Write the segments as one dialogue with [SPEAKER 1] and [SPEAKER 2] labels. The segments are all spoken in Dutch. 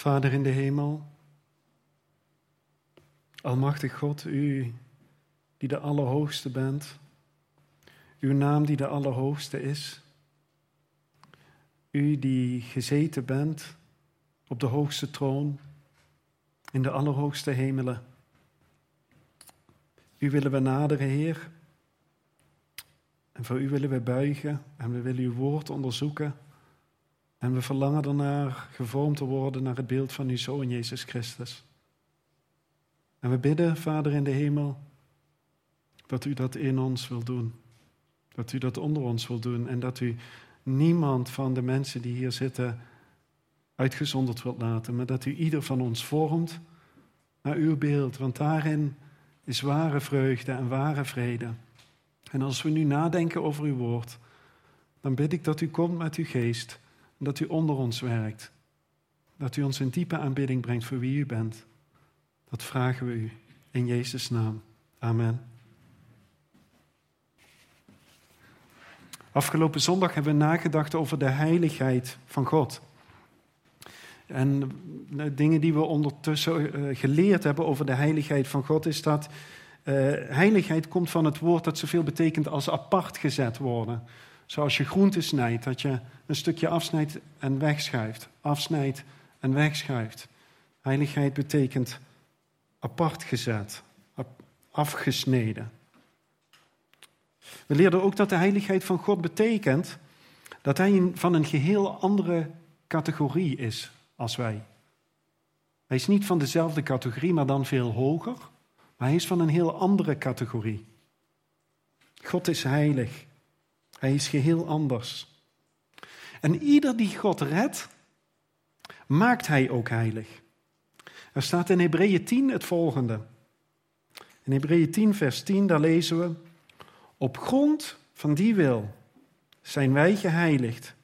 [SPEAKER 1] Vader in de hemel, Almachtig God, u die de Allerhoogste bent, uw naam die de Allerhoogste is, u die gezeten bent op de hoogste troon in de Allerhoogste hemelen. U willen we naderen, Heer. En voor u willen we buigen en we willen uw woord onderzoeken. En we verlangen ernaar gevormd te worden naar het beeld van uw Zoon Jezus Christus. En we bidden, Vader in de hemel, dat u dat in ons wil doen. Dat u dat onder ons wil doen en dat u niemand van de mensen die hier zitten uitgezonderd wilt laten, maar dat u ieder van ons vormt naar uw beeld, want daarin is ware vreugde en ware vrede. En als we nu nadenken over uw woord, dan bid ik dat u komt met uw geest dat u onder ons werkt. Dat u ons in diepe aanbidding brengt voor wie u bent. Dat vragen we u in Jezus' naam. Amen. Afgelopen zondag hebben we nagedacht over de heiligheid van God. En de dingen die we ondertussen eh, geleerd hebben over de heiligheid van God is dat uh, heiligheid komt van het woord dat zoveel betekent als apart gezet worden. Zoals je groente snijdt, dat je een stukje afsnijdt en wegschuift. Afsnijdt en wegschuift. Heiligheid betekent apart gezet, afgesneden. We leerden ook dat de heiligheid van God betekent dat hij van een geheel andere categorie is als wij. Hij is niet van dezelfde categorie, maar dan veel hoger. Maar hij is van een heel andere categorie. God is heilig. Hij is geheel anders. En ieder die God redt, maakt hij ook heilig. Er staat in Hebreeën 10 het volgende. In Hebreeën 10, vers 10, daar lezen we: Op grond van die wil zijn wij geheiligd.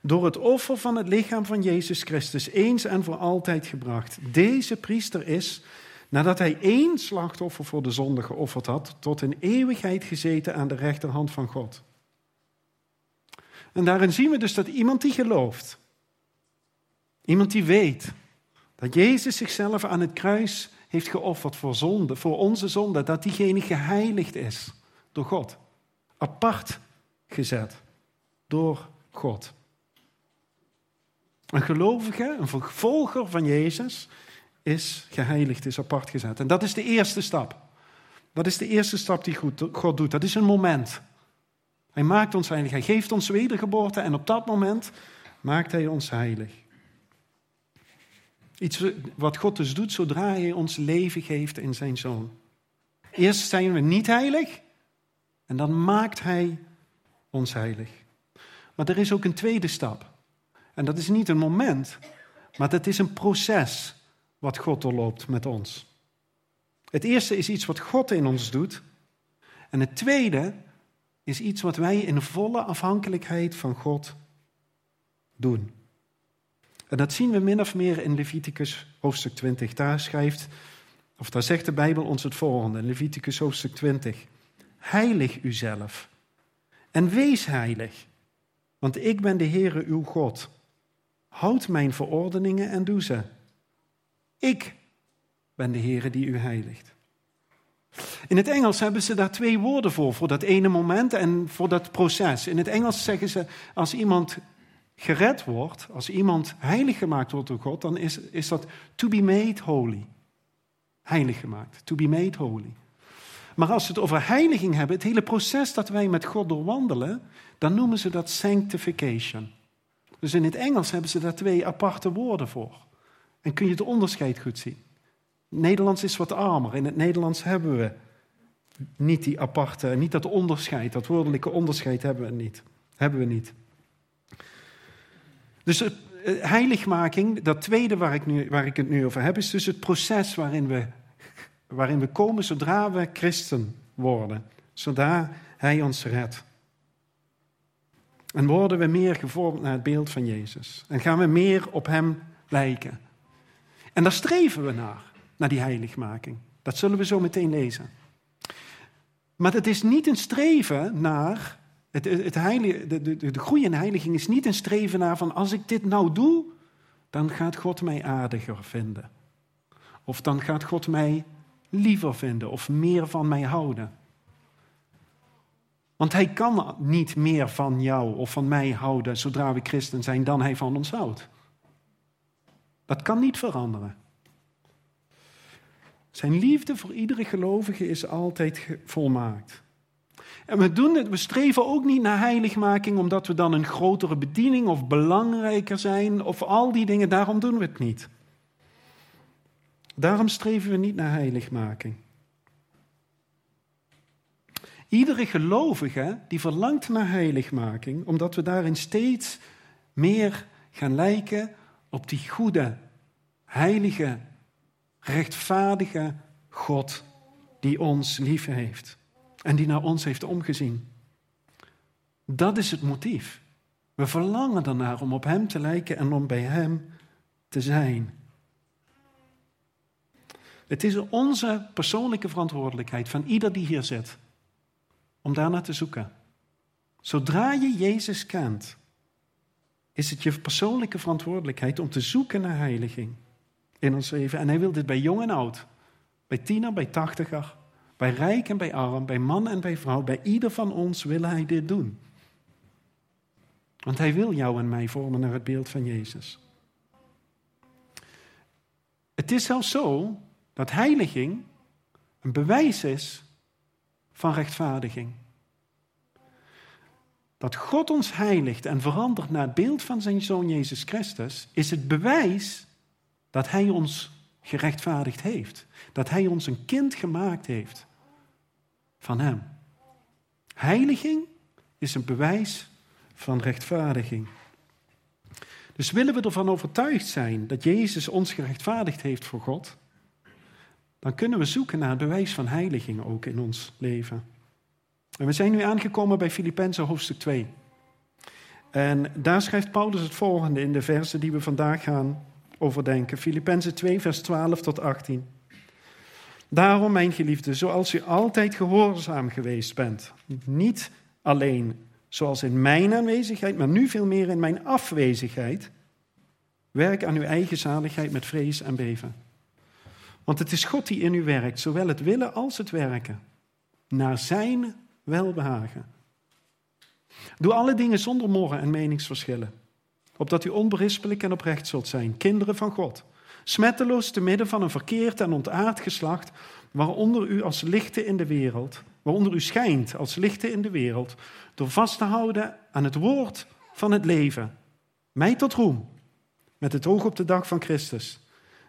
[SPEAKER 1] Door het offer van het lichaam van Jezus Christus eens en voor altijd gebracht. Deze priester is, nadat hij één slachtoffer voor de zonde geofferd had, tot in eeuwigheid gezeten aan de rechterhand van God. En daarin zien we dus dat iemand die gelooft, iemand die weet dat Jezus zichzelf aan het kruis heeft geofferd voor zonde, voor onze zonde. Dat diegene geheiligd is door God. Apart gezet door God. Een gelovige, een volger van Jezus, is geheiligd, is apart gezet. En dat is de eerste stap. Dat is de eerste stap die God doet. Dat is een moment. Hij maakt ons heilig. Hij geeft ons wedergeboorte en op dat moment maakt hij ons heilig. Iets wat God dus doet zodra Hij ons leven geeft in zijn Zoon. Eerst zijn we niet heilig en dan maakt Hij ons heilig. Maar er is ook een tweede stap. En dat is niet een moment, maar dat is een proces wat God doorloopt met ons. Het eerste is iets wat God in ons doet. En het tweede is iets wat wij in volle afhankelijkheid van God doen. En dat zien we min of meer in Leviticus hoofdstuk 20. Daar schrijft, of daar zegt de Bijbel ons het volgende, Leviticus hoofdstuk 20. Heilig uzelf en wees heilig, want ik ben de Heere uw God. Houd mijn verordeningen en doe ze. Ik ben de Heere die u heiligt. In het Engels hebben ze daar twee woorden voor, voor dat ene moment en voor dat proces. In het Engels zeggen ze, als iemand gered wordt, als iemand heilig gemaakt wordt door God, dan is, is dat to be made holy. Heilig gemaakt, to be made holy. Maar als we het over heiliging hebben, het hele proces dat wij met God doorwandelen, dan noemen ze dat sanctification. Dus in het Engels hebben ze daar twee aparte woorden voor. En kun je het onderscheid goed zien. Nederlands is wat armer. In het Nederlands hebben we niet die aparte, niet dat onderscheid, dat woordelijke onderscheid hebben we niet. Hebben we niet. Dus het, heiligmaking, dat tweede waar ik, nu, waar ik het nu over heb, is dus het proces waarin we, waarin we komen zodra we christen worden. Zodra Hij ons redt. En worden we meer gevormd naar het beeld van Jezus. En gaan we meer op Hem lijken. En daar streven we naar, naar die heiligmaking. Dat zullen we zo meteen lezen. Maar het is niet een streven naar het, het heilige, de, de, de groei in heiliging is niet een streven naar van als ik dit nou doe, dan gaat God mij aardiger vinden. Of dan gaat God mij liever vinden of meer van mij houden. Want hij kan niet meer van jou of van mij houden zodra we christen zijn dan hij van ons houdt. Dat kan niet veranderen. Zijn liefde voor iedere gelovige is altijd volmaakt. En we doen we streven ook niet naar heiligmaking omdat we dan een grotere bediening of belangrijker zijn of al die dingen. Daarom doen we het niet. Daarom streven we niet naar heiligmaking. Iedere gelovige die verlangt naar heiligmaking, omdat we daarin steeds meer gaan lijken op die goede, heilige, rechtvaardige God die ons lief heeft en die naar ons heeft omgezien. Dat is het motief. We verlangen ernaar om op Hem te lijken en om bij Hem te zijn. Het is onze persoonlijke verantwoordelijkheid van ieder die hier zit om daarnaar te zoeken. Zodra je Jezus kent, is het je persoonlijke verantwoordelijkheid om te zoeken naar heiliging in ons leven. En hij wil dit bij jong en oud, bij tiener, bij tachtiger, bij rijk en bij arm, bij man en bij vrouw, bij ieder van ons wil hij dit doen. Want hij wil jou en mij vormen naar het beeld van Jezus. Het is zelfs zo dat heiliging een bewijs is van rechtvaardiging. Dat God ons heiligt en verandert naar het beeld van zijn zoon Jezus Christus, is het bewijs dat Hij ons gerechtvaardigd heeft. Dat Hij ons een kind gemaakt heeft van Hem. Heiliging is een bewijs van rechtvaardiging. Dus willen we ervan overtuigd zijn dat Jezus ons gerechtvaardigd heeft voor God, dan kunnen we zoeken naar het bewijs van heiliging ook in ons leven. En we zijn nu aangekomen bij Filippenzen hoofdstuk 2. En daar schrijft Paulus het volgende in de versen die we vandaag gaan overdenken. Filippenzen 2, vers 12 tot 18. Daarom, mijn geliefde, zoals u altijd gehoorzaam geweest bent, niet alleen zoals in mijn aanwezigheid, maar nu veel meer in mijn afwezigheid, werk aan uw eigen zaligheid met vrees en beven. Want het is God die in u werkt, zowel het willen als het werken, naar zijn welbehagen. Doe alle dingen zonder morren en meningsverschillen, opdat u onberispelijk en oprecht zult zijn, kinderen van God, smetteloos te midden van een verkeerd en ontaard geslacht, waaronder u als lichten in de wereld, waaronder u schijnt als lichten in de wereld, door vast te houden aan het woord van het leven, mij tot roem, met het oog op de dag van Christus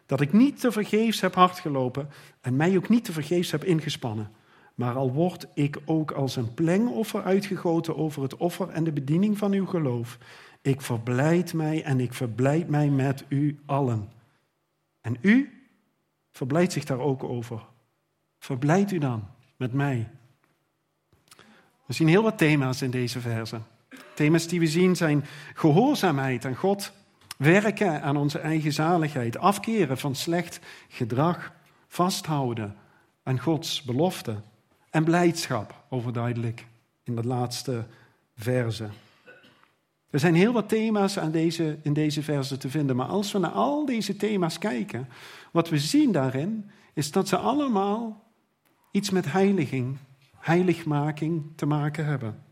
[SPEAKER 1] dat ik niet te vergeefs heb hardgelopen en mij ook niet te vergeefs heb ingespannen. Maar al word ik ook als een plengoffer uitgegoten over het offer en de bediening van uw geloof. Ik verblijd mij en ik verblijd mij met u allen. En u verblijdt zich daar ook over. Verblijd u dan met mij. We zien heel wat thema's in deze verse. Thema's die we zien zijn gehoorzaamheid aan God, Werken aan onze eigen zaligheid, afkeren van slecht gedrag, vasthouden aan Gods belofte en blijdschap, overduidelijk in de laatste verse. Er zijn heel wat thema's aan deze, in deze verse te vinden, maar als we naar al deze thema's kijken, wat we zien daarin is dat ze allemaal iets met heiliging, heiligmaking te maken hebben.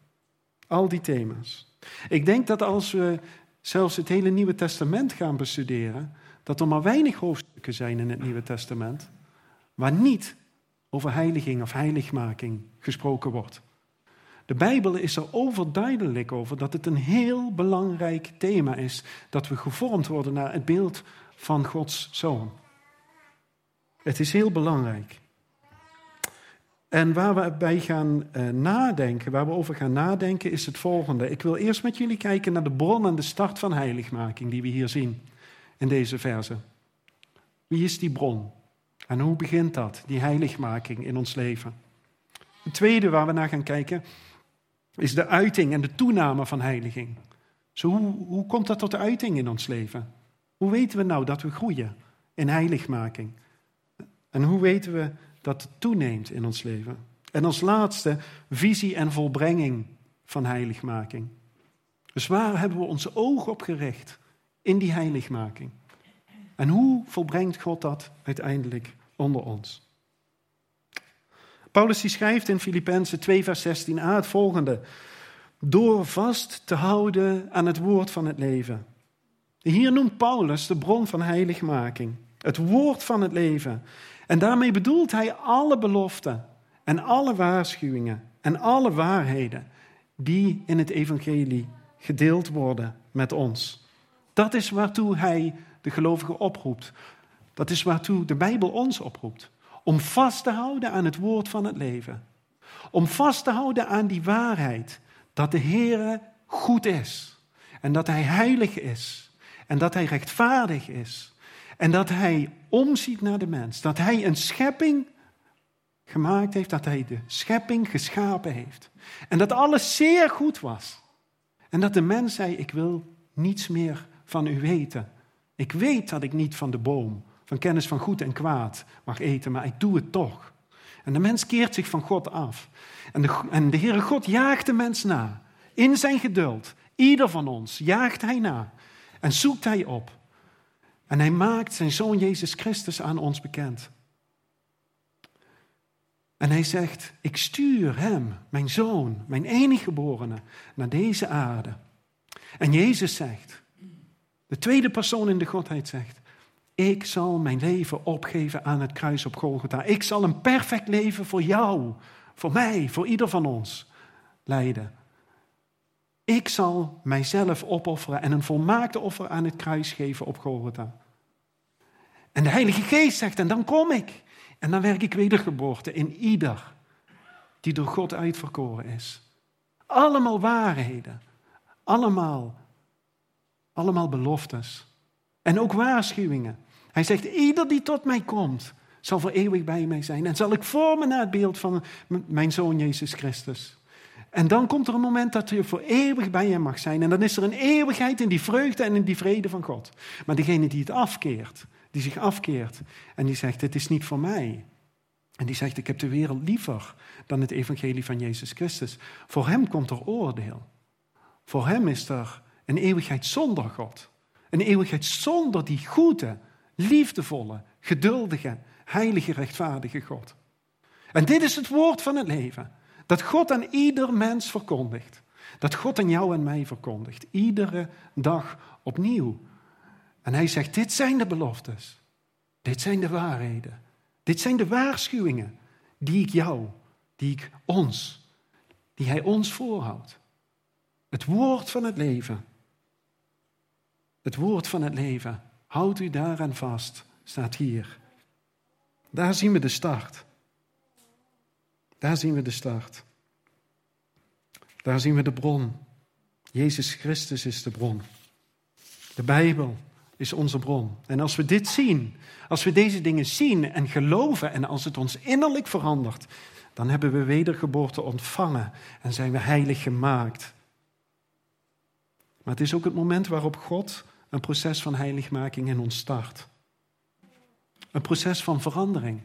[SPEAKER 1] Al die thema's. Ik denk dat als we zelfs het hele Nieuwe Testament gaan bestuderen, dat er maar weinig hoofdstukken zijn in het Nieuwe Testament waar niet over heiliging of heiligmaking gesproken wordt. De Bijbel is er overduidelijk over dat het een heel belangrijk thema is dat we gevormd worden naar het beeld van Gods Zoon. Het is heel belangrijk. En waar we bij gaan uh, nadenken, waar we over gaan nadenken, is het volgende. Ik wil eerst met jullie kijken naar de bron en de start van heiligmaking die we hier zien in deze verse. Wie is die bron? En hoe begint dat, die heiligmaking in ons leven? Het tweede waar we naar gaan kijken is de uiting en de toename van heiliging. Zo hoe, hoe komt dat tot de uiting in ons leven? Hoe weten we nou dat we groeien in heiligmaking? En hoe weten we dat het toeneemt in ons leven. En als laatste, visie en volbrenging van heiligmaking. Dus waar hebben we onze ogen op gericht in die heiligmaking? En hoe volbrengt God dat uiteindelijk onder ons? Paulus die schrijft in Filippenzen 2 vers 16a het volgende. Door vast te houden aan het woord van het leven. Hier noemt Paulus de bron van heiligmaking. Het woord van het leven. En daarmee bedoelt hij alle beloften en alle waarschuwingen en alle waarheden die in het evangelie gedeeld worden met ons. Dat is waartoe hij de gelovigen oproept. Dat is waartoe de Bijbel ons oproept. Om vast te houden aan het woord van het leven. Om vast te houden aan die waarheid dat de Heere goed is. En dat Hij heilig is. En dat Hij rechtvaardig is. En dat Hij omziet naar de mens. Dat Hij een schepping gemaakt heeft. Dat Hij de schepping geschapen heeft. En dat alles zeer goed was. En dat de mens zei, ik wil niets meer van u weten. Ik weet dat ik niet van de boom, van kennis van goed en kwaad mag eten, maar ik doe het toch. En de mens keert zich van God af. En de, en de Heere God jaagt de mens na. In zijn geduld. Ieder van ons jaagt hij na. En zoekt hij op. En hij maakt zijn zoon Jezus Christus aan ons bekend. En hij zegt, ik stuur hem, mijn zoon, mijn enige geborene, naar deze aarde. En Jezus zegt, de tweede persoon in de Godheid zegt, ik zal mijn leven opgeven aan het kruis op Golgotha. Ik zal een perfect leven voor jou, voor mij, voor ieder van ons leiden. Ik zal mijzelf opofferen en een volmaakte offer aan het kruis geven op Golgotha. En de Heilige Geest zegt, en dan kom ik. En dan werk ik wedergeboorte in ieder die door God uitverkoren is. Allemaal waarheden. Allemaal, allemaal beloftes. En ook waarschuwingen. Hij zegt, ieder die tot mij komt, zal voor eeuwig bij mij zijn. En zal ik vormen naar het beeld van mijn zoon Jezus Christus. En dan komt er een moment dat je voor eeuwig bij hem mag zijn. En dan is er een eeuwigheid in die vreugde en in die vrede van God. Maar degene die het afkeert, die zich afkeert en die zegt, het is niet voor mij. En die zegt, ik heb de wereld liever dan het evangelie van Jezus Christus. Voor hem komt er oordeel. Voor hem is er een eeuwigheid zonder God. Een eeuwigheid zonder die goede, liefdevolle, geduldige, heilige, rechtvaardige God. En dit is het woord van het leven. Dat God aan ieder mens verkondigt. Dat God aan jou en mij verkondigt. Iedere dag opnieuw. En hij zegt, dit zijn de beloftes. Dit zijn de waarheden. Dit zijn de waarschuwingen die ik jou, die ik ons, die hij ons voorhoudt. Het woord van het leven. Het woord van het leven. Houd u daaraan vast, staat hier. Daar zien we de start. Daar zien we de start. Daar zien we de bron. Jezus Christus is de bron. De Bijbel is onze bron. En als we dit zien, als we deze dingen zien en geloven en als het ons innerlijk verandert, dan hebben we wedergeboorte ontvangen en zijn we heilig gemaakt. Maar het is ook het moment waarop God een proces van heiligmaking in ons start. Een proces van verandering.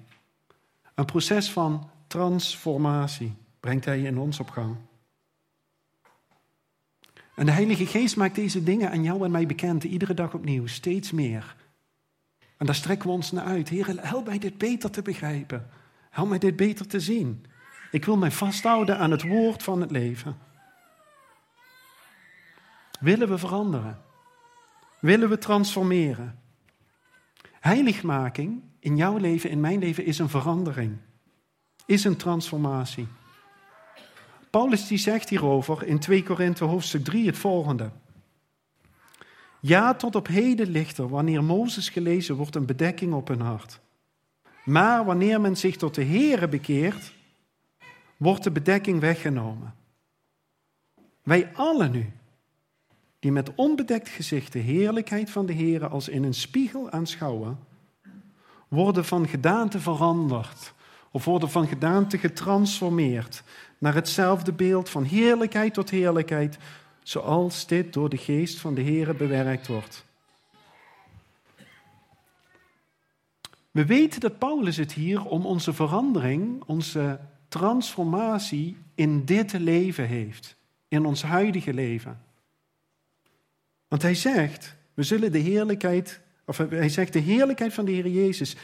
[SPEAKER 1] Een proces van transformatie brengt Hij in ons op gang. En de Heilige Geest maakt deze dingen aan jou en mij bekend, iedere dag opnieuw, steeds meer. En daar strekken we ons naar uit. Heer, help mij dit beter te begrijpen. Help mij dit beter te zien. Ik wil mij vasthouden aan het woord van het leven. Willen we veranderen? Willen we transformeren? Heiligmaking in jouw leven, in mijn leven, is een verandering. Is een transformatie. Paulus die zegt hierover in 2 Korinthe hoofdstuk 3 het volgende. Ja, tot op heden ligt er, wanneer Mozes gelezen wordt, een bedekking op hun hart. Maar wanneer men zich tot de Here bekeert, wordt de bedekking weggenomen. Wij allen nu, die met onbedekt gezicht de heerlijkheid van de Here als in een spiegel aanschouwen, worden van gedaante veranderd of worden van gedaante getransformeerd naar hetzelfde beeld van heerlijkheid tot heerlijkheid, zoals dit door de geest van de Here bewerkt wordt. We weten dat Paulus het hier om onze verandering, onze transformatie in dit leven heeft, in ons huidige leven. Want hij zegt, we zullen de heerlijkheid of hij zegt de heerlijkheid van de Heer Jezus,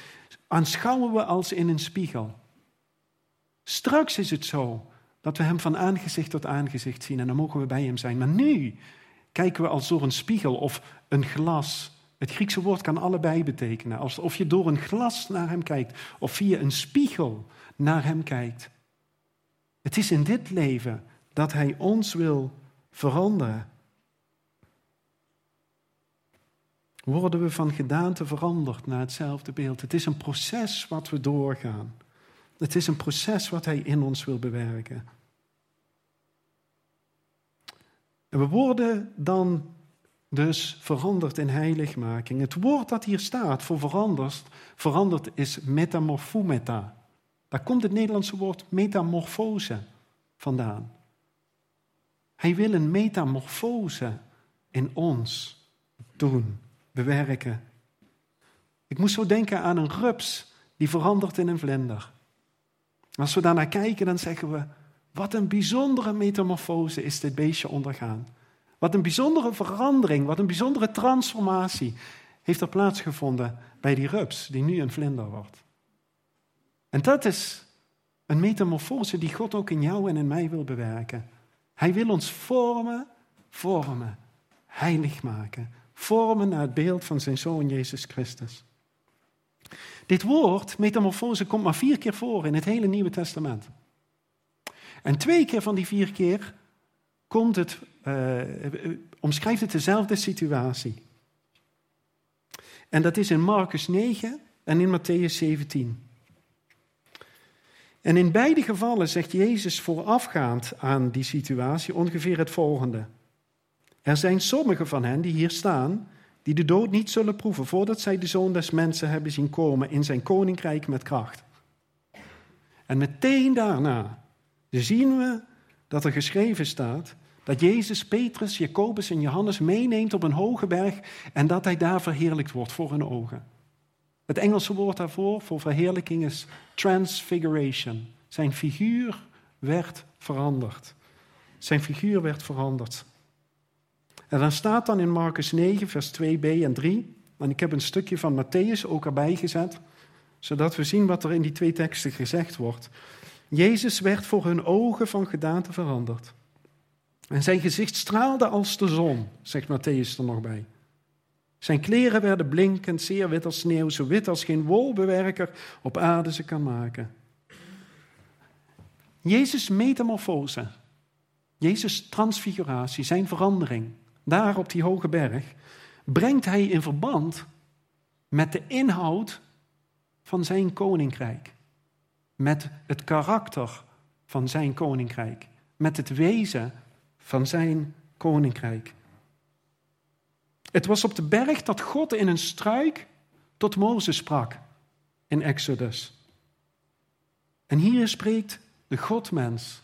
[SPEAKER 1] aanschouwen we als in een spiegel. Straks is het zo dat we Hem van aangezicht tot aangezicht zien en dan mogen we bij Hem zijn. Maar nu kijken we als door een spiegel of een glas. Het Griekse woord kan allebei betekenen. Alsof je door een glas naar Hem kijkt of via een spiegel naar Hem kijkt. Het is in dit leven dat Hij ons wil veranderen. Worden we van gedaante veranderd naar hetzelfde beeld? Het is een proces wat we doorgaan. Het is een proces wat Hij in ons wil bewerken. En we worden dan dus veranderd in heiligmaking. Het woord dat hier staat voor veranderd, veranderd is metamorphometa. Daar komt het Nederlandse woord metamorfose vandaan. Hij wil een metamorfose in ons doen, bewerken. Ik moest zo denken aan een rups die verandert in een vlinder. Als we daarnaar kijken, dan zeggen we: wat een bijzondere metamorfose is dit beestje ondergaan. Wat een bijzondere verandering, wat een bijzondere transformatie heeft er plaatsgevonden bij die rups, die nu een vlinder wordt. En dat is een metamorfose die God ook in jou en in mij wil bewerken. Hij wil ons vormen, vormen, heilig maken. Vormen naar het beeld van zijn zoon Jezus Christus. Dit woord, metamorfose, komt maar vier keer voor in het hele Nieuwe Testament. En twee keer van die vier keer komt het, uh, omschrijft het dezelfde situatie. En dat is in Marcus 9 en in Matthäus 17. En in beide gevallen zegt Jezus voorafgaand aan die situatie ongeveer het volgende. Er zijn sommigen van hen die hier staan, die de dood niet zullen proeven voordat zij de zoon des mensen hebben zien komen in zijn koninkrijk met kracht. En meteen daarna zien we dat er geschreven staat dat Jezus Petrus, Jacobus en Johannes meeneemt op een hoge berg en dat hij daar verheerlijkt wordt voor hun ogen. Het Engelse woord daarvoor voor verheerlijking is transfiguration. Zijn figuur werd veranderd. Zijn figuur werd veranderd. En dan staat dan in Marcus 9, vers 2b en 3, en ik heb een stukje van Matthäus ook erbij gezet, zodat we zien wat er in die twee teksten gezegd wordt. Jezus werd voor hun ogen van gedaante veranderd. En zijn gezicht straalde als de zon, zegt Matthäus er nog bij. Zijn kleren werden blinkend, zeer wit als sneeuw, zo wit als geen wolbewerker op aarde ze kan maken. Jezus' metamorfose, Jezus' transfiguratie, zijn verandering, daar op die hoge berg, brengt hij in verband met de inhoud van zijn koninkrijk. Met het karakter van zijn koninkrijk. Met het wezen van zijn koninkrijk. Het was op de berg dat God in een struik tot Mozes sprak in Exodus. En hier spreekt de Godmens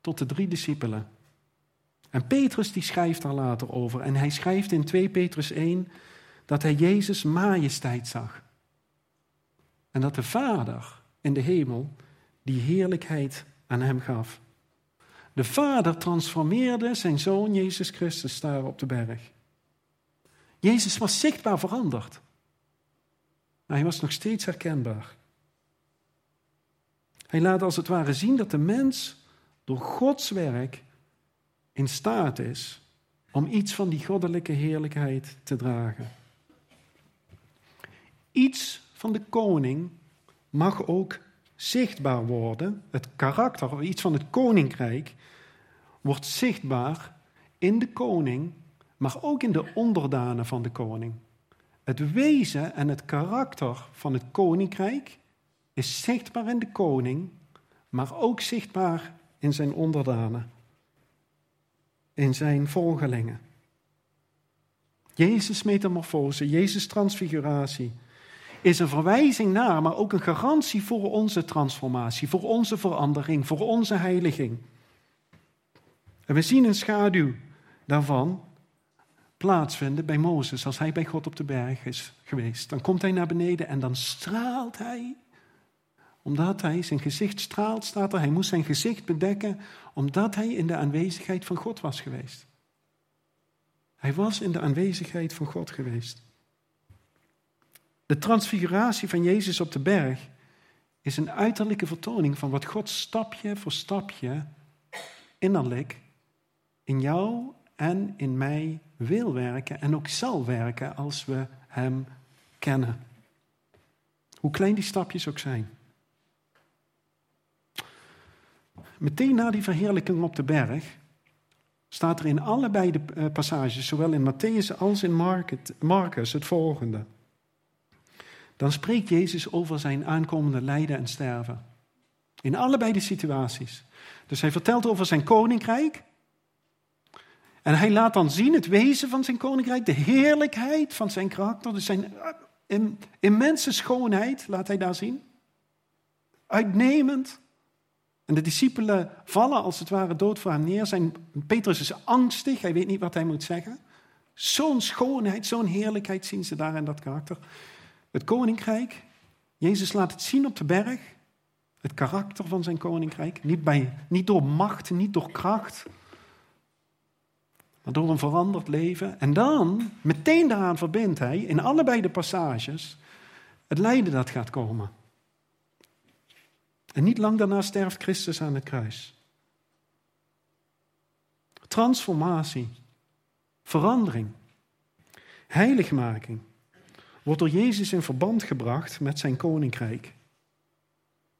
[SPEAKER 1] tot de drie discipelen. En Petrus die schrijft daar later over. En hij schrijft in 2 Petrus 1 dat hij Jezus majesteit zag. En dat de Vader in de hemel die heerlijkheid aan hem gaf. De Vader transformeerde zijn zoon Jezus Christus daar op de berg. Jezus was zichtbaar veranderd. Maar hij was nog steeds herkenbaar. Hij laat als het ware zien dat de mens door Gods werk in staat is om iets van die goddelijke heerlijkheid te dragen. Iets van de koning mag ook zichtbaar worden. Het karakter of iets van het koninkrijk wordt zichtbaar in de koning, maar ook in de onderdanen van de koning. Het wezen en het karakter van het koninkrijk is zichtbaar in de koning, maar ook zichtbaar in zijn onderdanen, in zijn volgelingen. Jezus' metamorfose, Jezus' transfiguratie is een verwijzing naar, maar ook een garantie voor onze transformatie, voor onze verandering, voor onze heiliging. En we zien een schaduw daarvan plaatsvinden bij Mozes als hij bij God op de berg is geweest. Dan komt hij naar beneden en dan straalt hij. Omdat hij zijn gezicht straalt, staat er. Hij moest zijn gezicht bedekken omdat hij in de aanwezigheid van God was geweest. Hij was in de aanwezigheid van God geweest. De transfiguratie van Jezus op de berg is een uiterlijke vertoning van wat God stapje voor stapje innerlijk in jou en in mij wil werken en ook zal werken als we Hem kennen. Hoe klein die stapjes ook zijn. Meteen na die verheerlijking op de berg staat er in allebei de eh, passages, zowel in Matthäus als in Marcus, het volgende. Dan spreekt Jezus over zijn aankomende lijden en sterven. In allebei de situaties. Dus hij vertelt over zijn koninkrijk. En hij laat dan zien het wezen van zijn koninkrijk, de heerlijkheid van zijn karakter, dus zijn eh, immense schoonheid laat hij daar zien. Uitnemend. En de discipelen vallen als het ware dood voor hem neer. Zijn, Petrus is angstig, hij weet niet wat hij moet zeggen. Zo'n schoonheid, zo'n heerlijkheid zien ze daar in dat karakter. Het koninkrijk, Jezus laat het zien op de berg. Het karakter van zijn koninkrijk. Niet, bij, niet door macht, niet door kracht. Maar door een veranderd leven. En dan, meteen daaraan verbindt hij, in allebei de passages, het lijden dat gaat komen. En niet lang daarna sterft Christus aan het kruis. Transformatie, verandering, heiligmaking wordt door Jezus in verband gebracht met zijn koninkrijk,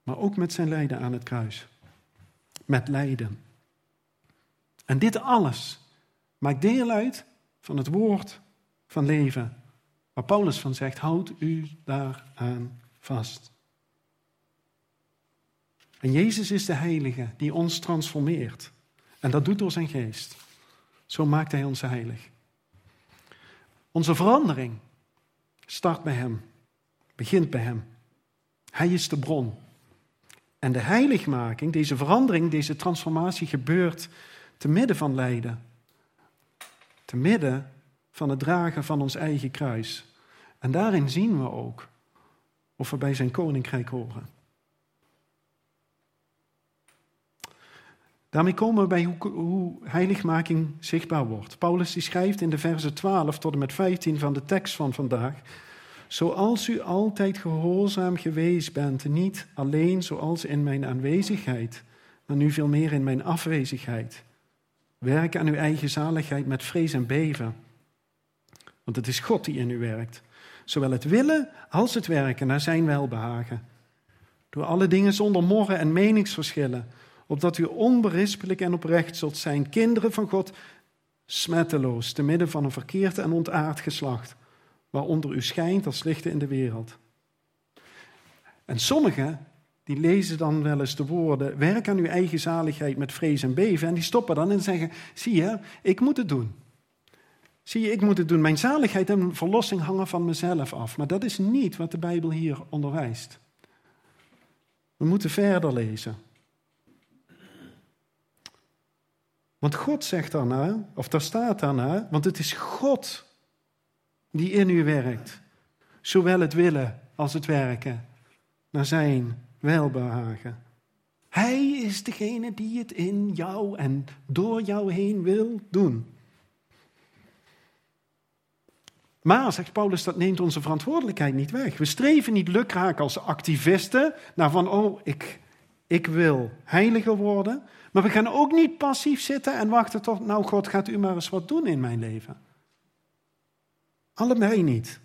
[SPEAKER 1] maar ook met zijn lijden aan het kruis. Met lijden. En dit alles maakt deel uit van het woord van leven, waar Paulus van zegt: houd u daaraan vast. En Jezus is de Heilige die ons transformeert. En dat doet door zijn geest. Zo maakt Hij ons heilig. Onze verandering start bij Hem, begint bij Hem. Hij is de bron. En de heiligmaking, deze verandering, deze transformatie gebeurt te midden van lijden. Te midden van het dragen van ons eigen kruis. En daarin zien we ook of we bij zijn koninkrijk horen. Daarmee komen we bij hoe, hoe, heiligmaking zichtbaar wordt. Paulus schrijft in de versen 12 tot en met 15 van de tekst van vandaag. Zoals u altijd gehoorzaam geweest bent, niet alleen zoals in mijn aanwezigheid, maar nu veel meer in mijn afwezigheid. Werk aan uw eigen zaligheid met vrees en beven. Want het is God die in u werkt. Zowel het willen als het werken naar zijn welbehagen. Door alle dingen zonder morren en meningsverschillen opdat u onberispelijk en oprecht zult zijn, kinderen van God, smetteloos, te midden van een verkeerd en ontaard geslacht, waaronder u schijnt als lichten in de wereld. En sommigen, die lezen dan wel eens de woorden, werk aan uw eigen zaligheid met vrees en beven, en die stoppen dan en zeggen, zie je, ik moet het doen. Zie je, ik moet het doen. Mijn zaligheid en verlossing hangen van mezelf af. Maar dat is niet wat de Bijbel hier onderwijst. We moeten verder lezen. Want God zegt daarna, of daar staat daarna, want het is God die in u werkt. Zowel het willen als het werken naar zijn welbehagen. Hij is degene die het in jou en door jou heen wil doen. Maar, zegt Paulus, dat neemt onze verantwoordelijkheid niet weg. We streven niet lukraak als activisten naar van, oh, ik, ik wil heiliger worden. Maar we gaan ook niet passief zitten en wachten tot, nou God, gaat u maar eens wat doen in mijn leven. Allebei niet.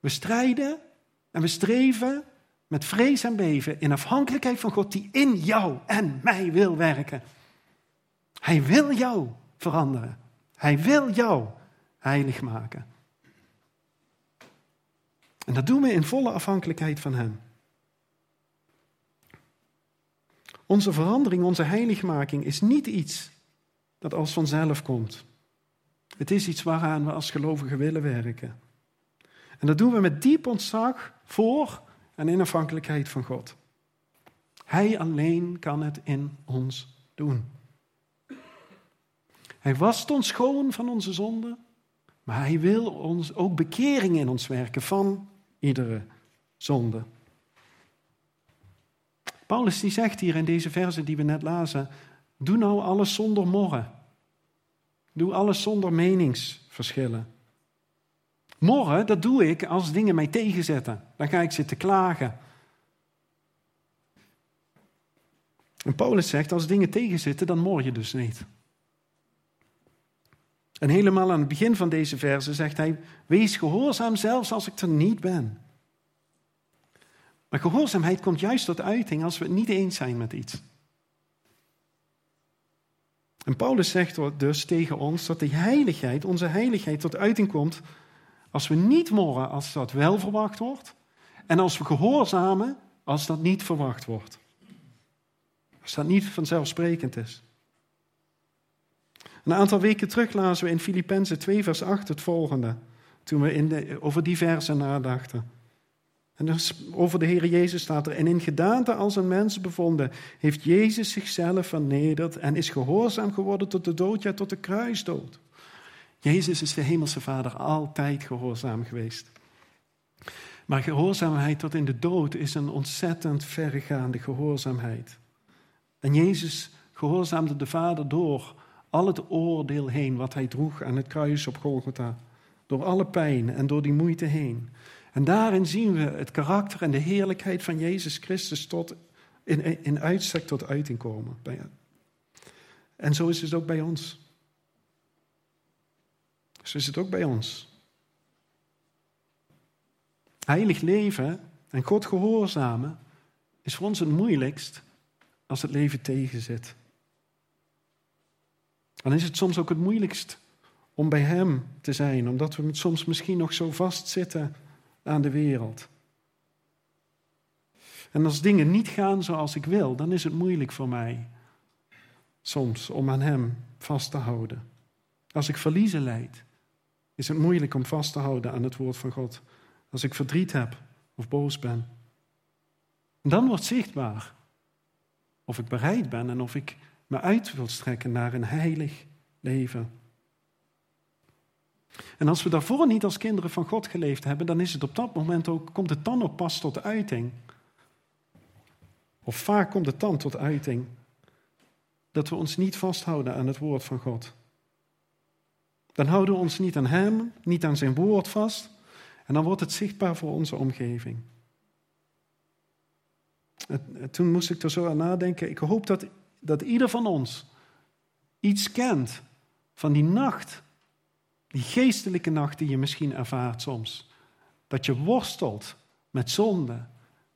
[SPEAKER 1] We strijden en we streven met vrees en beven in afhankelijkheid van God die in jou en mij wil werken. Hij wil jou veranderen. Hij wil jou heilig maken. En dat doen we in volle afhankelijkheid van Hem. Onze verandering, onze heiligmaking is niet iets dat als vanzelf komt. Het is iets waaraan we als gelovigen willen werken. En dat doen we met diep ontzag voor en in afhankelijkheid van God. Hij alleen kan het in ons doen. Hij wast ons schoon van onze zonden, maar hij wil ons ook bekering in ons werken van iedere zonde. Paulus die zegt hier in deze verse die we net lazen, doe nou alles zonder morren. Doe alles zonder meningsverschillen. Morren, dat doe ik als dingen mij tegenzetten. Dan ga ik zitten klagen. En Paulus zegt, als dingen tegenzitten, dan mor je dus niet. En helemaal aan het begin van deze verse zegt hij, wees gehoorzaam zelfs als ik er niet ben. Maar gehoorzaamheid komt juist tot uiting als we het niet eens zijn met iets. En Paulus zegt dus tegen ons dat de heiligheid, onze heiligheid tot uiting komt als we niet morren als dat wel verwacht wordt en als we gehoorzamen als dat niet verwacht wordt. Als dat niet vanzelfsprekend is. Een aantal weken terug lazen we in Filippenzen 2 vers 8 het volgende, toen we in de, over die versen nadachten. En over de Heer Jezus staat er, en in gedaante als een mens bevonden, heeft Jezus zichzelf vernederd en is gehoorzaam geworden tot de dood, ja tot de kruisdood. Jezus is de Hemelse Vader altijd gehoorzaam geweest. Maar gehoorzaamheid tot in de dood is een ontzettend verregaande gehoorzaamheid. En Jezus gehoorzaamde de Vader door al het oordeel heen wat hij droeg aan het kruis op Golgotha. Door alle pijn en door die moeite heen. En daarin zien we het karakter en de heerlijkheid van Jezus Christus tot in, in uitstek tot uiting komen. En zo is het ook bij ons. Zo is het ook bij ons. Heilig leven en God gehoorzamen is voor ons het moeilijkst als het leven tegenzit. Dan is het soms ook het moeilijkst om bij Hem te zijn, omdat we soms misschien nog zo vastzitten aan de wereld. En als dingen niet gaan zoals ik wil, dan is het moeilijk voor mij soms om aan Hem vast te houden. Als ik verliezen leid, is het moeilijk om vast te houden aan het woord van God. Als ik verdriet heb of boos ben. En dan wordt zichtbaar of ik bereid ben en of ik me uit wil strekken naar een heilig leven. En als we daarvoor niet als kinderen van God geleefd hebben, dan is het op dat moment ook, komt het dan ook pas tot uiting. Of vaak komt het dan tot uiting dat we ons niet vasthouden aan het woord van God. Dan houden we ons niet aan Hem, niet aan Zijn woord vast. En dan wordt het zichtbaar voor onze omgeving. Toen moest ik er zo aan nadenken. Ik hoop dat, dat ieder van ons iets kent van die nacht die geestelijke nacht die je misschien ervaart soms. Dat je worstelt met zonde.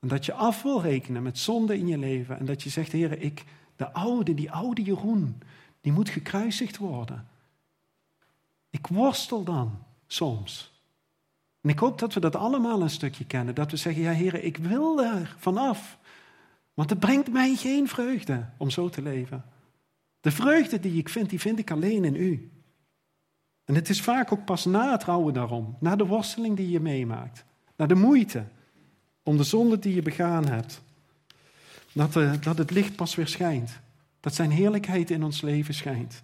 [SPEAKER 1] En dat je af wil rekenen met zonde in je leven. En dat je zegt, Heer, ik, de oude, die oude Jeroen, die moet gekruisigd worden. Ik worstel dan soms. En ik hoop dat we dat allemaal een stukje kennen. Dat we zeggen, ja Heer, ik wil er vanaf. Want het brengt mij geen vreugde om zo te leven. De vreugde die ik vind, die vind ik alleen in u. En het is vaak ook pas na het rouwen daarom, na de worsteling die je meemaakt, na de moeite om de zonde die je begaan hebt, dat, dat het licht pas weer schijnt. Dat zijn heerlijkheid in ons leven schijnt.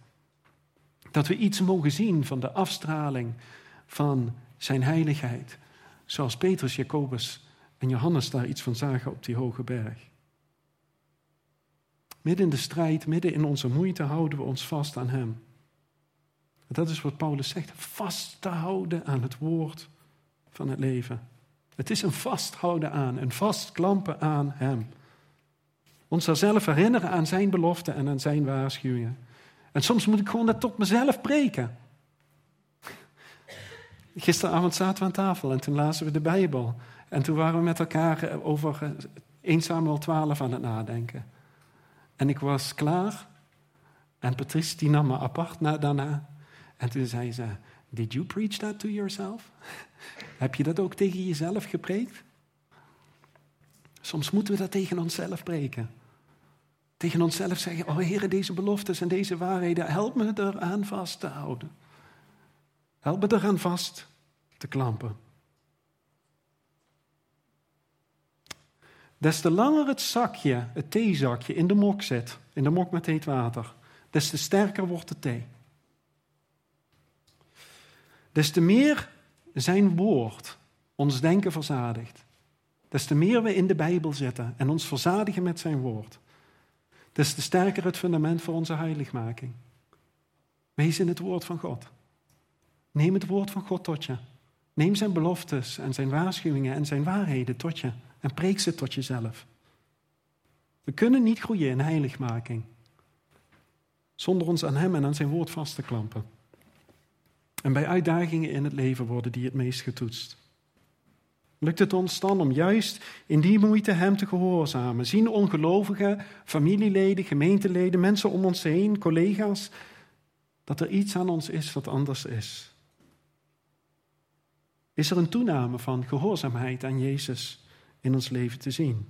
[SPEAKER 1] Dat we iets mogen zien van de afstraling van zijn heiligheid. Zoals Petrus, Jacobus en Johannes daar iets van zagen op die hoge berg. Midden in de strijd, midden in onze moeite houden we ons vast aan Hem dat is wat Paulus zegt. Vast te houden aan het woord van het leven. Het is een vasthouden aan, een vastklampen aan Hem. Ons zelf herinneren aan Zijn beloften en aan Zijn waarschuwingen. En soms moet ik gewoon dat tot mezelf preken. Gisteravond zaten we aan tafel en toen lazen we de Bijbel. En toen waren we met elkaar over 1 Samuel 12 aan het nadenken. En ik was klaar. En Patrice die nam me apart na, daarna. En toen zei ze, did you preach that to yourself? Heb je dat ook tegen jezelf gepreekt? Soms moeten we dat tegen onszelf preken. Tegen onszelf zeggen, oh Heer, deze beloftes en deze waarheden, help me eraan vast te houden. Help me eraan vast te klampen. Des te langer het zakje, het theezakje, in de mok zit, in de mok met heet water, des te sterker wordt de thee. Des te meer zijn woord ons denken verzadigt. Des te meer we in de Bijbel zitten en ons verzadigen met zijn woord. Des te sterker het fundament voor onze heiligmaking. Wees in het woord van God. Neem het woord van God tot je. Neem zijn beloftes en zijn waarschuwingen en zijn waarheden tot je en preek ze tot jezelf. We kunnen niet groeien in heiligmaking zonder ons aan Hem en aan Zijn woord vast te klampen. En bij uitdagingen in het leven worden die het meest getoetst. Lukt het ons dan om juist in die moeite Hem te gehoorzamen? Zien ongelovigen, familieleden, gemeenteleden, mensen om ons heen, collega's, dat er iets aan ons is wat anders is? Is er een toename van gehoorzaamheid aan Jezus in ons leven te zien?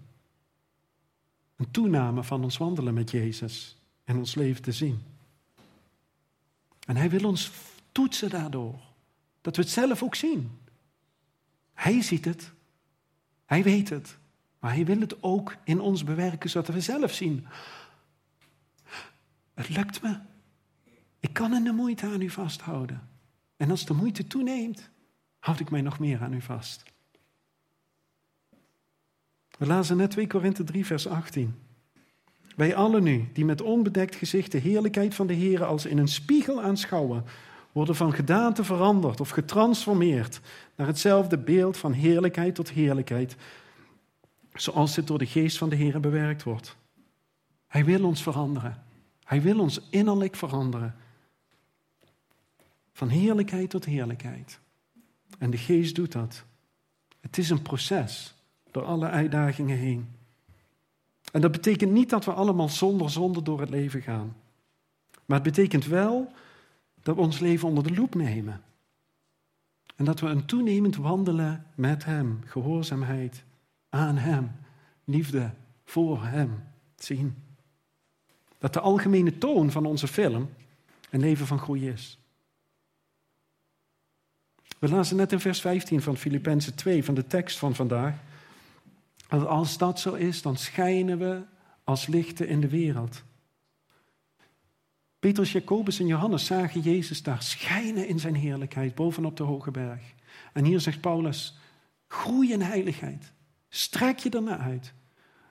[SPEAKER 1] Een toename van ons wandelen met Jezus in ons leven te zien? En Hij wil ons toetsen daardoor, dat we het zelf ook zien. Hij ziet het, Hij weet het, maar Hij wil het ook in ons bewerken, zodat we zelf zien. Het lukt me. Ik kan in de moeite aan u vasthouden. En als de moeite toeneemt, houd ik mij nog meer aan u vast. We lazen net 2 Korinthe 3, vers 18. Wij allen nu, die met onbedekt gezicht de heerlijkheid van de Heer als in een spiegel aanschouwen, worden van gedaante veranderd of getransformeerd naar hetzelfde beeld van heerlijkheid tot heerlijkheid, zoals dit door de geest van de Heer bewerkt wordt. Hij wil ons veranderen. Hij wil ons innerlijk veranderen. Van heerlijkheid tot heerlijkheid. En de geest doet dat. Het is een proces door alle uitdagingen heen. En dat betekent niet dat we allemaal zonder zonde door het leven gaan. Maar het betekent wel dat we ons leven onder de loep nemen. En dat we een toenemend wandelen met Hem, gehoorzaamheid aan Hem, liefde voor Hem zien. Dat de algemene toon van onze film een leven van groei is. We lazen net in vers 15 van Filippenzen 2, van de tekst van vandaag. Dat als dat zo is, dan schijnen we als lichten in de wereld. Petrus, Jacobus en Johannes zagen Jezus daar schijnen in zijn heerlijkheid bovenop de hoge berg. En hier zegt Paulus, groei in heiligheid. Strek je ernaar uit,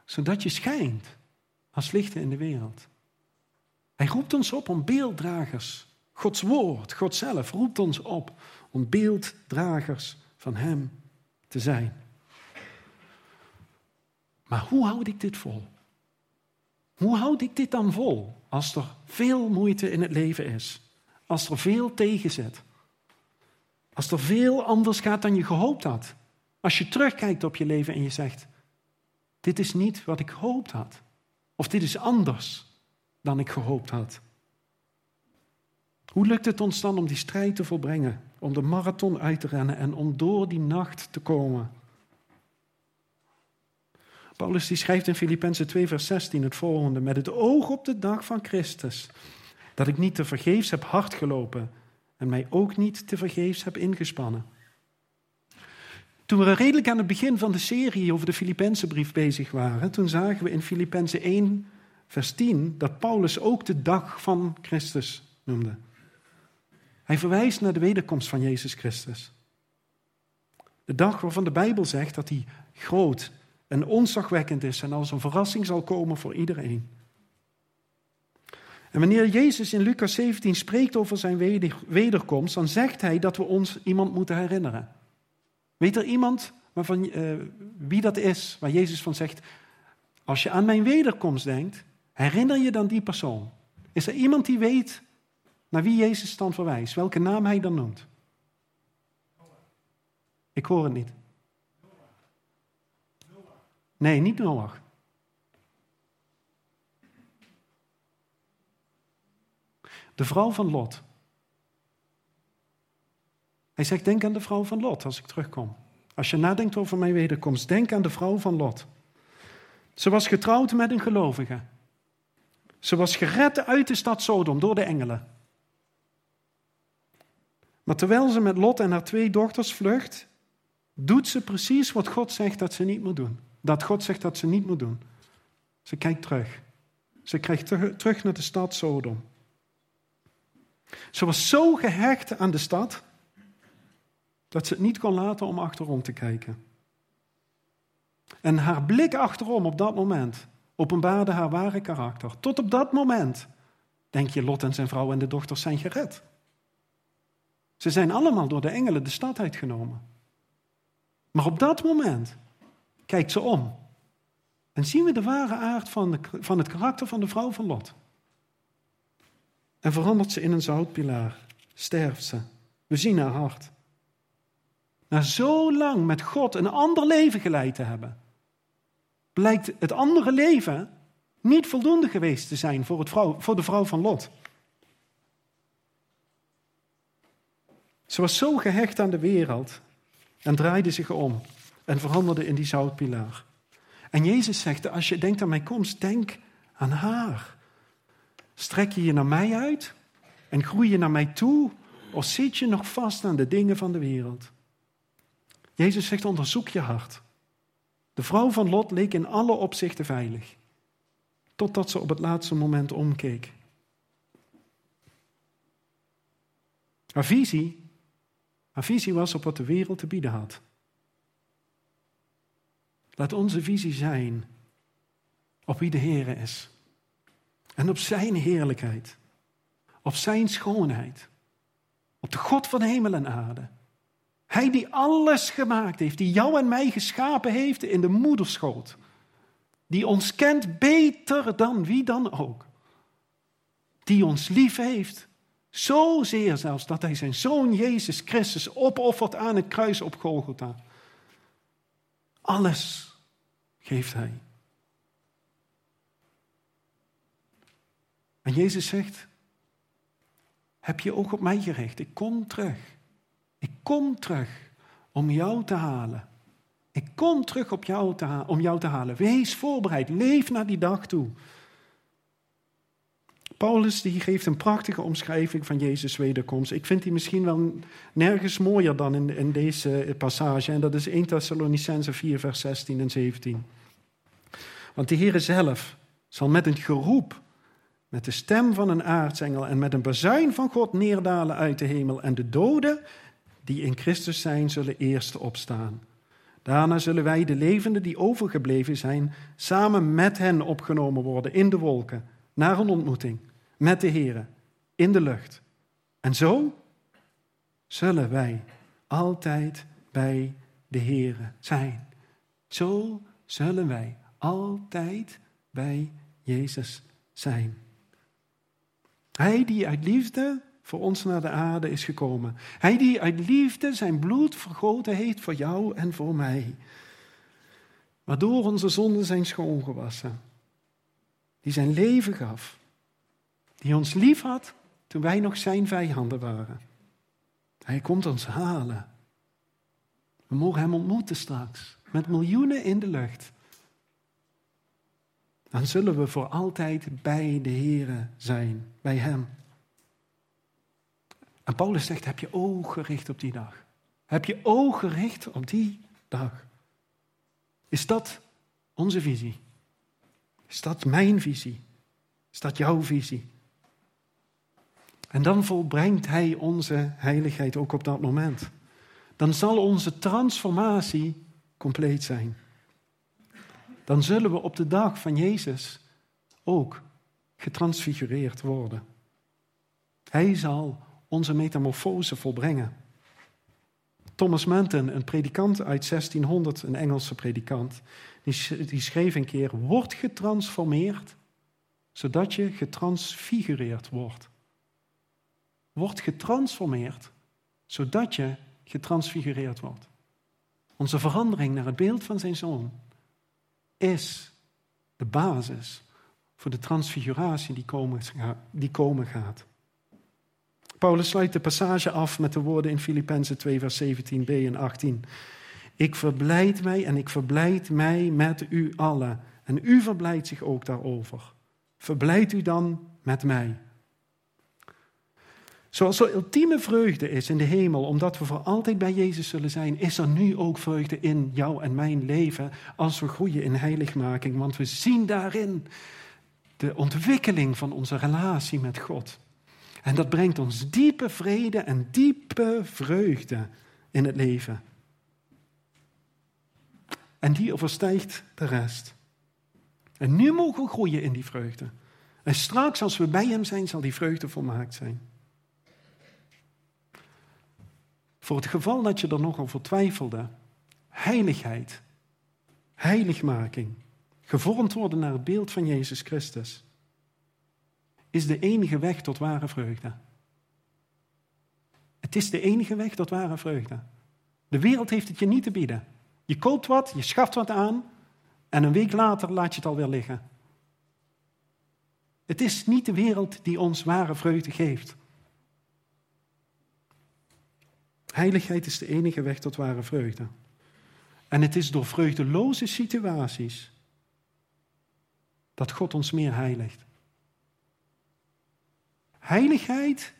[SPEAKER 1] zodat je schijnt als lichten in de wereld. Hij roept ons op om beelddragers. Gods woord, God zelf roept ons op om beelddragers van Hem te zijn. Maar hoe houd ik dit vol? Hoe houd ik dit dan vol als er veel moeite in het leven is? Als er veel tegenzet? Als er veel anders gaat dan je gehoopt had? Als je terugkijkt op je leven en je zegt: Dit is niet wat ik gehoopt had. Of dit is anders dan ik gehoopt had. Hoe lukt het ons dan om die strijd te volbrengen? Om de marathon uit te rennen en om door die nacht te komen? Paulus die schrijft in Filippenzen 2, vers 16 het volgende: Met het oog op de dag van Christus, dat ik niet te vergeefs heb hard gelopen en mij ook niet te vergeefs heb ingespannen. Toen we redelijk aan het begin van de serie over de Filippense brief bezig waren, toen zagen we in Filippenzen 1, vers 10 dat Paulus ook de dag van Christus noemde. Hij verwijst naar de wederkomst van Jezus Christus. De dag waarvan de Bijbel zegt dat hij groot en onzagwekkend is en als een verrassing zal komen voor iedereen. En wanneer Jezus in Lucas 17 spreekt over zijn wederkomst, dan zegt hij dat we ons iemand moeten herinneren. Weet er iemand waarvan, uh, wie dat is, waar Jezus van zegt, als je aan mijn wederkomst denkt, herinner je dan die persoon? Is er iemand die weet naar wie Jezus dan verwijst, welke naam hij dan noemt? Ik hoor het niet. Nee, niet Noach. De vrouw van Lot. Hij zegt, denk aan de vrouw van Lot als ik terugkom. Als je nadenkt over mijn wederkomst, denk aan de vrouw van Lot. Ze was getrouwd met een gelovige. Ze was gered uit de stad Sodom door de engelen. Maar terwijl ze met Lot en haar twee dochters vlucht, doet ze precies wat God zegt dat ze niet moet doen. Dat God zegt dat ze niet moet doen. Ze kijkt terug. Ze kijkt terug naar de stad Sodom. Ze was zo gehecht aan de stad dat ze het niet kon laten om achterom te kijken. En haar blik achterom op dat moment openbaarde haar ware karakter. Tot op dat moment denk je, Lot en zijn vrouw en de dochters zijn gered. Ze zijn allemaal door de engelen de stad uitgenomen. Maar op dat moment kijkt ze om. En zien we de ware aard van, de, van het karakter van de vrouw van Lot. En verandert ze in een zoutpilaar. Sterft ze. We zien haar hart. Na zo lang met God een ander leven geleid te hebben, blijkt het andere leven niet voldoende geweest te zijn voor, het vrouw, voor de vrouw van Lot. Ze was zo gehecht aan de wereld en draaide zich om en veranderde in die zoutpilaar. En Jezus zegt, als je denkt aan mijn komst, denk aan haar. Strek je je naar mij uit en groei je naar mij toe of zit je nog vast aan de dingen van de wereld? Jezus zegt, onderzoek je hart. De vrouw van Lot leek in alle opzichten veilig, totdat ze op het laatste moment omkeek. Haar visie, haar visie was op wat de wereld te bieden had. Laat onze visie zijn op wie de Heer is. En op Zijn heerlijkheid. Op Zijn schoonheid. Op de God van hemel en aarde. Hij die alles gemaakt heeft, die jou en mij geschapen heeft in de moederschoot. Die ons kent beter dan wie dan ook. Die ons lief heeft. Zozeer zelfs dat hij zijn zoon Jezus Christus opoffert aan het kruis op Golgotha. Alles geeft hij. En Jezus zegt, heb je oog op mij gericht? Ik kom terug. Ik kom terug om jou te halen. Ik kom terug op jou te om jou te halen. Wees voorbereid. Leef naar die dag toe. Paulus die geeft een prachtige omschrijving van Jezus' wederkomst. Ik vind die misschien wel nergens mooier dan in, in deze passage. En dat is 1 Thessalonicense 4, vers 16 en 17. Want de Heere zelf zal met een geroep, met de stem van een aartsengel en met een bazuin van God neerdalen uit de hemel. En de doden die in Christus zijn, zullen eerst opstaan. Daarna zullen wij, de levenden die overgebleven zijn, samen met hen opgenomen worden in de wolken, naar een ontmoeting met de Heer in de lucht. En zo zullen wij altijd bij de Heer zijn. Zo zullen wij altijd bij Jezus zijn. Hij die uit liefde voor ons naar de aarde is gekomen. Hij die uit liefde zijn bloed vergoten heeft voor jou en voor mij. Waardoor onze zonden zijn schoongewassen. Die zijn leven gaf. Die ons lief had toen wij nog zijn vijanden waren. Hij komt ons halen. We mogen hem ontmoeten straks. Met miljoenen in de lucht. Dan zullen we voor altijd bij de Here zijn. Bij hem. En Paulus zegt, heb je oog gericht op die dag? Heb je oog gericht op die dag? Is dat onze visie? Is dat mijn visie? Is dat jouw visie? En dan volbrengt Hij onze heiligheid ook op dat moment. Dan zal onze transformatie compleet zijn. Dan zullen we op de dag van Jezus ook getransfigureerd worden. Hij zal onze metamorfose volbrengen. Thomas Manton, een predikant uit 1600, een Engelse predikant, die schreef een keer: Word getransformeerd, zodat je getransfigureerd wordt. Word getransformeerd, zodat je getransfigureerd wordt. Onze verandering naar het beeld van zijn zoon is de basis voor de transfiguratie die komen, die komen gaat. Paulus sluit de passage af met de woorden in Filippenzen 2, vers 17b en 18. Ik verblijd mij en ik verblijd mij met u allen. En u verblijdt zich ook daarover. Verblijd u dan met mij. Zoals er ultieme vreugde is in de hemel, omdat we voor altijd bij Jezus zullen zijn, is er nu ook vreugde in jou en mijn leven als we groeien in heiligmaking. Want we zien daarin de ontwikkeling van onze relatie met God. En dat brengt ons diepe vrede en diepe vreugde in het leven. En die overstijgt de rest. En nu mogen we groeien in die vreugde. En straks, als we bij Hem zijn, zal die vreugde volmaakt zijn. Voor het geval dat je er nogal voor twijfelde. Heiligheid. Heiligmaking. Gevormd worden naar het beeld van Jezus Christus. Is de enige weg tot ware vreugde. Het is de enige weg tot ware vreugde. De wereld heeft het je niet te bieden. Je koopt wat, je schaft wat aan en een week later laat je het alweer liggen. Het is niet de wereld die ons ware vreugde geeft. Heiligheid is de enige weg tot ware vreugde. En het is door vreugdeloze situaties dat God ons meer heiligt. Heiligheid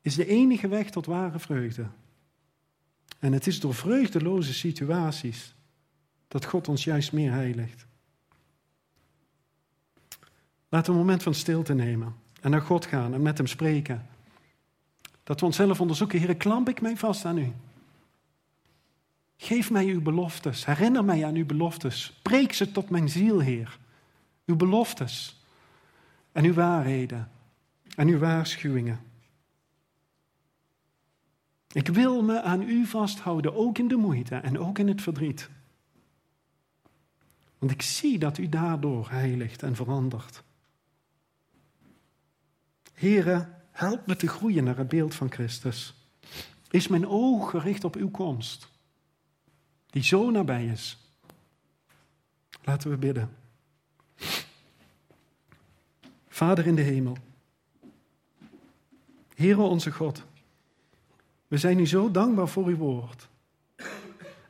[SPEAKER 1] is de enige weg tot ware vreugde. En het is door vreugdeloze situaties dat God ons juist meer heiligt. Laten we een moment van stilte nemen en naar God gaan en met Hem spreken. Dat we onszelf onderzoeken, Heer, klamp ik mij vast aan U. Geef mij uw beloftes, herinner mij aan uw beloftes. Spreek ze tot mijn ziel, Heer. Uw beloftes en uw waarheden en uw waarschuwingen. Ik wil me aan u vasthouden, ook in de moeite en ook in het verdriet. Want ik zie dat u daardoor heiligt en verandert. Here, help me te groeien naar het beeld van Christus. Is mijn oog gericht op uw komst, die zo nabij is. Laten we bidden. Vader in de hemel, Heere onze God, we zijn u zo dankbaar voor uw woord.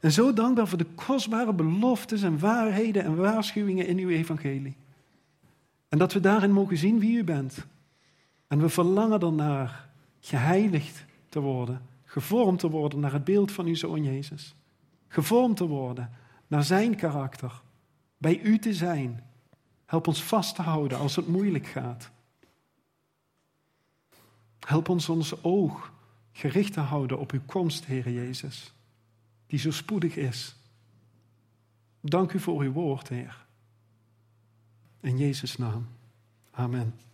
[SPEAKER 1] En zo dankbaar voor de kostbare beloftes en waarheden en waarschuwingen in uw evangelie. En dat we daarin mogen zien wie u bent. En we verlangen ernaar geheiligd te worden, gevormd te worden naar het beeld van uw zoon Jezus. Gevormd te worden naar zijn karakter, bij u te zijn. Help ons vast te houden als het moeilijk gaat. Help ons ons oog gericht te houden op uw komst, Heer Jezus, die zo spoedig is. Dank u voor uw woord, Heer. In Jezus' naam. Amen.